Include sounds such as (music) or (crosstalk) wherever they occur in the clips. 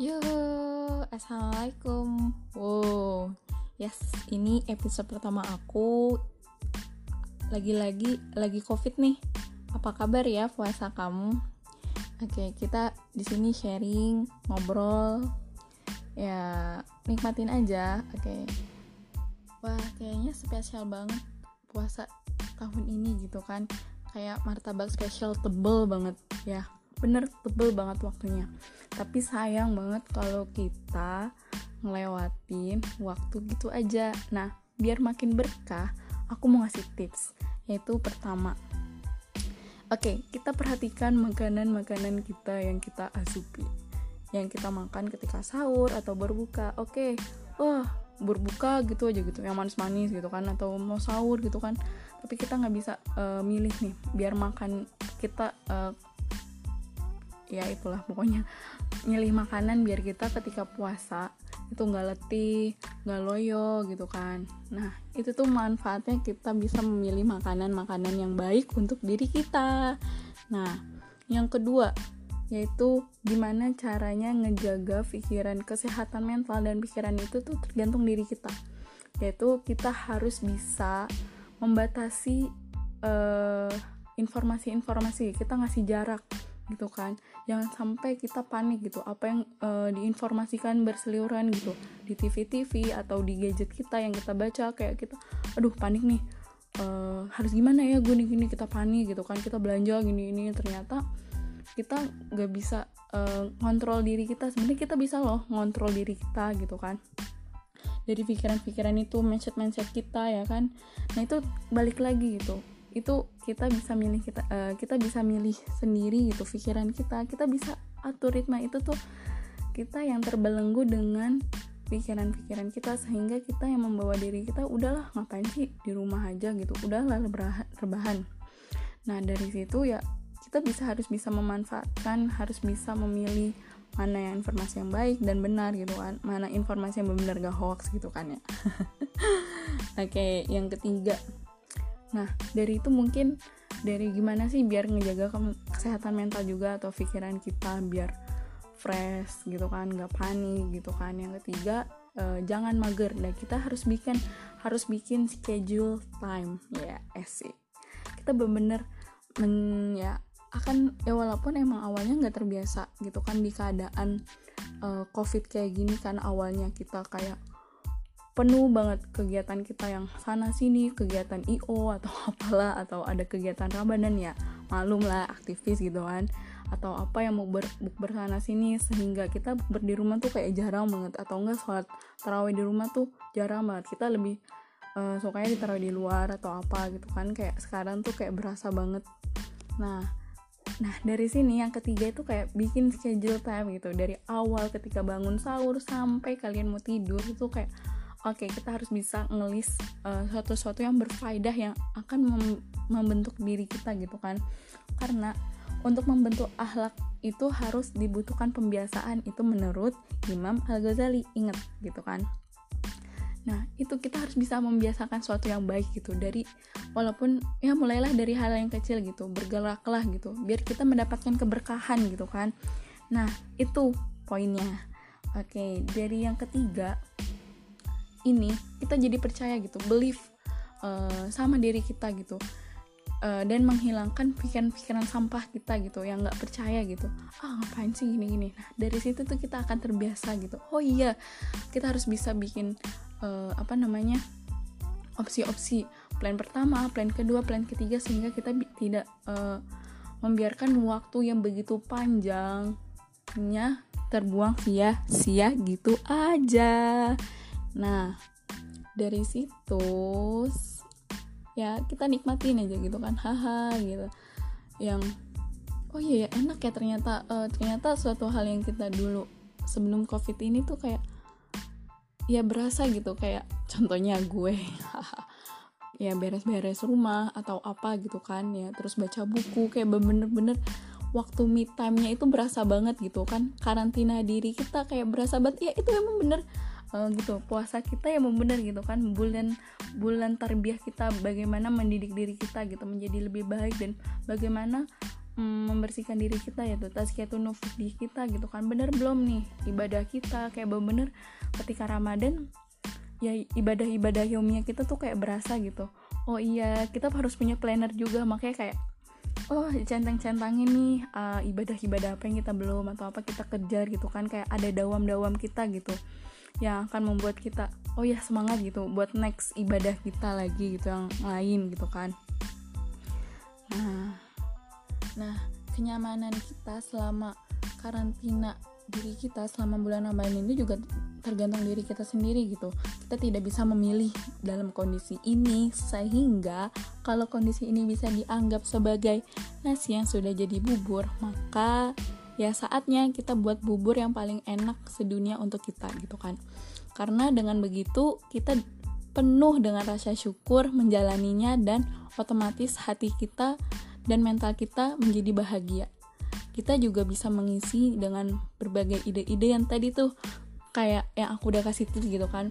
Yo, assalamualaikum. Wow, yes, ini episode pertama aku. Lagi-lagi lagi covid nih. Apa kabar ya puasa kamu? Oke, kita di sini sharing, ngobrol, ya nikmatin aja. Oke. Wah, kayaknya spesial banget puasa tahun ini gitu kan. Kayak martabak spesial tebel banget ya bener tebel banget waktunya tapi sayang banget kalau kita ngelewatin waktu gitu aja nah biar makin berkah aku mau ngasih tips yaitu pertama Oke, kita perhatikan makanan-makanan kita yang kita asupi. Yang kita makan ketika sahur atau berbuka. Oke, wah berbuka gitu aja gitu, yang manis-manis gitu kan, atau mau sahur gitu kan. Tapi kita nggak bisa uh, milih nih, biar makan kita uh, ya itulah pokoknya milih makanan biar kita ketika puasa itu nggak letih nggak loyo gitu kan. Nah itu tuh manfaatnya kita bisa memilih makanan-makanan yang baik untuk diri kita. Nah yang kedua yaitu gimana caranya ngejaga pikiran kesehatan mental dan pikiran itu tuh tergantung diri kita. Yaitu kita harus bisa membatasi uh, informasi-informasi kita ngasih jarak gitu kan. Jangan sampai kita panik gitu. Apa yang uh, diinformasikan berseliweran gitu. Di TV-TV atau di gadget kita yang kita baca kayak kita aduh panik nih. Uh, harus gimana ya gue nih gini kita panik gitu kan. Kita belanja gini ini. Ternyata kita nggak bisa uh, ngontrol diri kita. Sebenarnya kita bisa loh ngontrol diri kita gitu kan. Dari pikiran-pikiran itu mindset-mindset kita ya kan. Nah itu balik lagi gitu itu kita bisa milih kita uh, kita bisa milih sendiri gitu pikiran kita. Kita bisa atur ritme itu tuh kita yang terbelenggu dengan pikiran-pikiran kita sehingga kita yang membawa diri kita udahlah ngapain sih di rumah aja? gitu. Udahlah rebahan. Nah dari situ ya kita bisa harus bisa memanfaatkan harus bisa memilih mana yang informasi yang baik dan benar gitu kan. Mana informasi yang benar gak hoax gitu kan ya. (laughs) Oke okay, yang ketiga Nah, dari itu mungkin dari gimana sih biar ngejaga kesehatan mental juga atau pikiran kita biar fresh gitu kan, nggak panik gitu kan. Yang ketiga, uh, jangan mager. Nah, kita harus bikin harus bikin schedule time ya, esik. Kita bener-bener men ya akan ya walaupun emang awalnya nggak terbiasa gitu kan di keadaan uh, covid kayak gini kan awalnya kita kayak penuh banget kegiatan kita yang sana sini kegiatan IO atau (laughs) apalah atau ada kegiatan Ramadan ya malum lah aktivis gitu kan atau apa yang mau ber, bersana sini sehingga kita ber di rumah tuh kayak jarang banget atau enggak sholat tarawih di rumah tuh jarang banget. Kita lebih uh, sukanya ditaruh di luar atau apa gitu kan kayak sekarang tuh kayak berasa banget. Nah Nah dari sini yang ketiga itu kayak bikin schedule time gitu. Dari awal ketika bangun sahur sampai kalian mau tidur itu kayak oke okay, kita harus bisa ngelis uh, sesuatu yang berfaedah yang akan mem membentuk diri kita gitu kan. Karena untuk membentuk akhlak itu harus dibutuhkan pembiasaan itu menurut Imam Al Ghazali inget gitu kan. Nah itu kita harus bisa membiasakan sesuatu yang baik gitu dari walaupun ya mulailah dari hal yang kecil gitu bergeraklah gitu biar kita mendapatkan keberkahan gitu kan. Nah itu poinnya. Oke dari yang ketiga ini kita jadi percaya gitu believe uh, sama diri kita gitu. Uh, dan menghilangkan pikiran-pikiran sampah kita gitu yang nggak percaya gitu. Ah ngapain sih gini-gini? Nah dari situ tuh kita akan terbiasa gitu. Oh iya kita harus bisa bikin uh, apa namanya opsi-opsi. Plan pertama plan kedua plan ketiga sehingga kita tidak uh, membiarkan waktu yang begitu panjangnya terbuang sia-sia gitu aja Nah, dari situ ya kita nikmatin aja gitu kan haha gitu. Yang oh iya ya enak ya ternyata uh, ternyata suatu hal yang kita dulu sebelum covid ini tuh kayak ya berasa gitu kayak contohnya gue ya beres-beres rumah atau apa gitu kan ya terus baca buku kayak bener-bener waktu me time-nya itu berasa banget gitu kan. Karantina diri kita kayak berasa banget ya itu emang bener uh, gitu. Puasa kita yang benar gitu kan. Bulan bulan tarbiyah kita bagaimana mendidik diri kita gitu menjadi lebih baik dan bagaimana mm, membersihkan diri kita ya tuh tazkiyatun nufus di kita gitu kan. Bener belum nih ibadah kita? Kayak bener-bener ketika Ramadan ya ibadah-ibadah ilmiah kita tuh kayak berasa gitu. Oh iya kita harus punya planner juga. Makanya kayak oh centang-centangin nih uh, ibadah-ibadah apa yang kita belum atau apa kita kejar gitu kan. Kayak ada dawam-dawam kita gitu yang akan membuat kita oh ya semangat gitu buat next ibadah kita lagi gitu yang lain gitu kan. Nah nah kenyamanan kita selama karantina diri kita selama bulan Ramadan ini juga tergantung diri kita sendiri gitu. Kita tidak bisa memilih dalam kondisi ini sehingga kalau kondisi ini bisa dianggap sebagai nasi yang sudah jadi bubur maka ya saatnya kita buat bubur yang paling enak sedunia untuk kita gitu kan. Karena dengan begitu kita penuh dengan rasa syukur menjalaninya dan otomatis hati kita dan mental kita menjadi bahagia. Kita juga bisa mengisi dengan berbagai ide-ide yang tadi tuh kayak yang aku udah kasih tips gitu kan.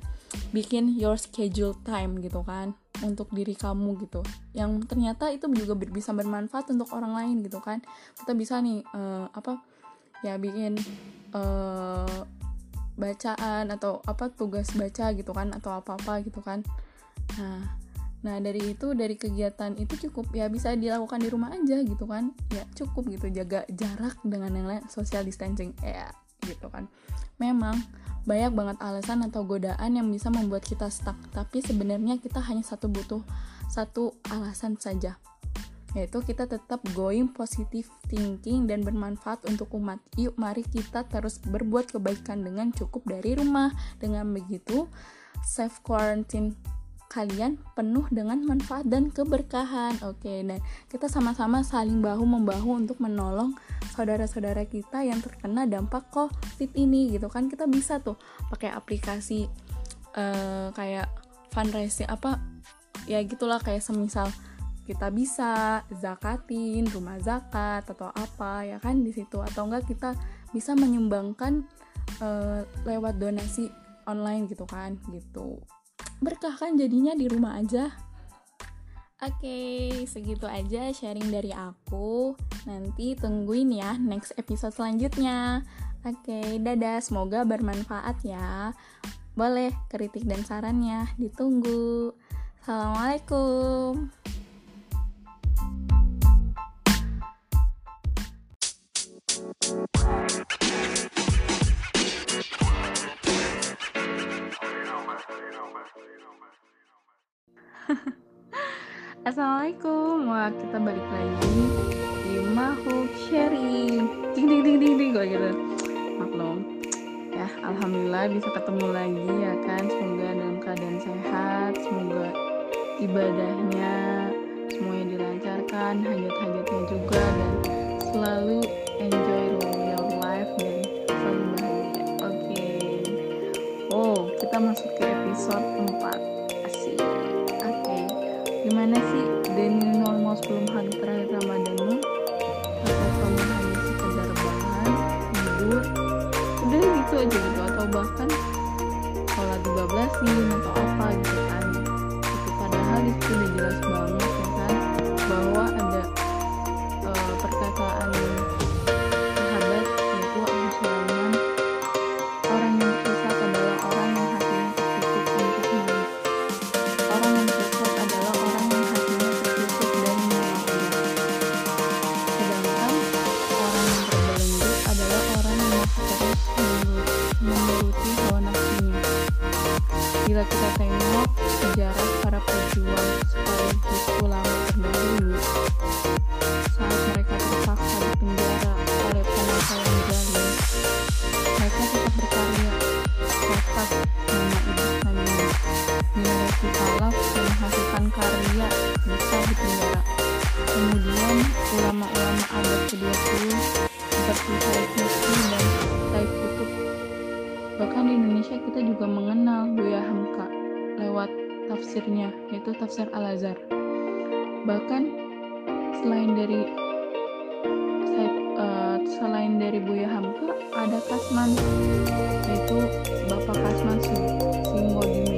Bikin your schedule time gitu kan untuk diri kamu gitu. Yang ternyata itu juga bisa bermanfaat untuk orang lain gitu kan. Kita bisa nih uh, apa ya bikin uh, bacaan atau apa tugas baca gitu kan atau apa apa gitu kan. Nah Nah dari itu dari kegiatan itu cukup ya bisa dilakukan di rumah aja gitu kan. Ya cukup gitu jaga jarak dengan yang lain social distancing ya gitu kan. Memang banyak banget alasan atau godaan yang bisa membuat kita stuck tapi sebenarnya kita hanya satu butuh satu alasan saja yaitu kita tetap going positive thinking dan bermanfaat untuk umat. Yuk mari kita terus berbuat kebaikan dengan cukup dari rumah. Dengan begitu self quarantine kalian penuh dengan manfaat dan keberkahan. Oke, dan kita sama-sama saling bahu membahu untuk menolong saudara-saudara kita yang terkena dampak COVID ini gitu kan. Kita bisa tuh pakai aplikasi uh, kayak fundraising apa ya gitulah kayak semisal kita bisa zakatin rumah zakat atau apa ya kan di situ atau enggak kita bisa menyumbangkan uh, lewat donasi online gitu kan gitu berkah kan jadinya di rumah aja Oke, okay, segitu aja sharing dari aku. Nanti tungguin ya next episode selanjutnya. Oke, okay, dadah. Semoga bermanfaat ya. Boleh kritik dan sarannya ditunggu. Assalamualaikum. Assalamualaikum. Wah kita balik lagi Di Mahuk Sharing Ding ding ding ding ding gitu. Maklum. Ya Alhamdulillah bisa ketemu lagi ya kan? Semoga dalam keadaan sehat Semoga ibadahnya Semuanya dilancarkan Hajat-hajatnya juga Dan selalu aja gitu atau bahkan sholat 12 atau tafsir Al-Azhar. Bahkan selain dari uh, selain dari Buya Hamka ada Kasman yaitu Bapak Kasman Singo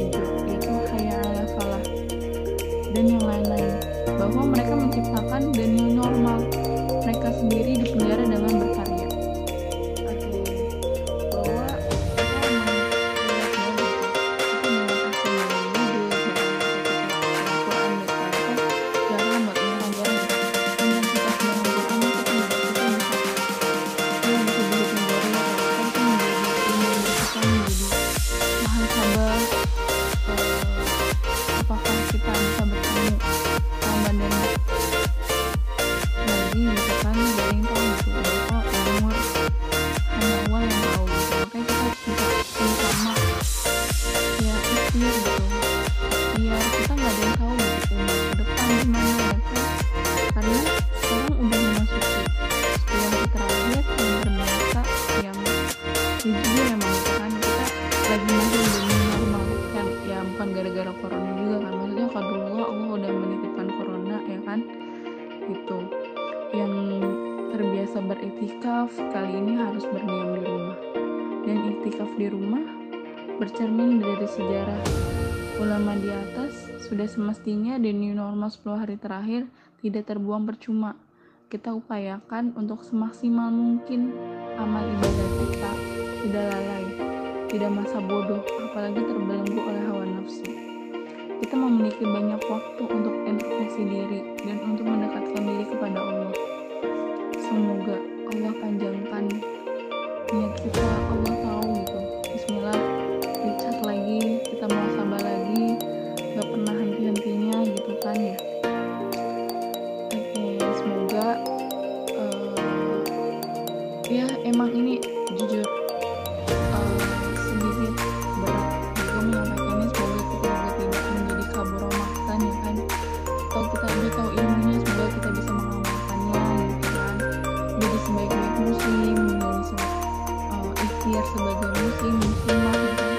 kemarin benar banget kan ya bukan gara-gara corona juga kan. Maksudnya kalau dulu Allah udah menitipkan corona ya kan? Gitu. Yang terbiasa beriktikaf kali ini harus berdiam di rumah. Dan iktikaf di rumah bercermin dari sejarah. Ulama di atas sudah semestinya dan new normal 10 hari terakhir tidak terbuang percuma. Kita upayakan untuk semaksimal mungkin amal ibadah kita. Tidak lalai tidak masa bodoh apalagi terbelenggu oleh hawa nafsu. Kita memiliki banyak waktu untuk introspeksi diri dan untuk mendekatkan diri kepada Allah. Semoga Allah panjangkan niat kita Allah tahu gitu. Bismillah dicat lagi kita mau sebaik-baik muslim menjadi se uh, ikhtiar sebagai muslim muslimah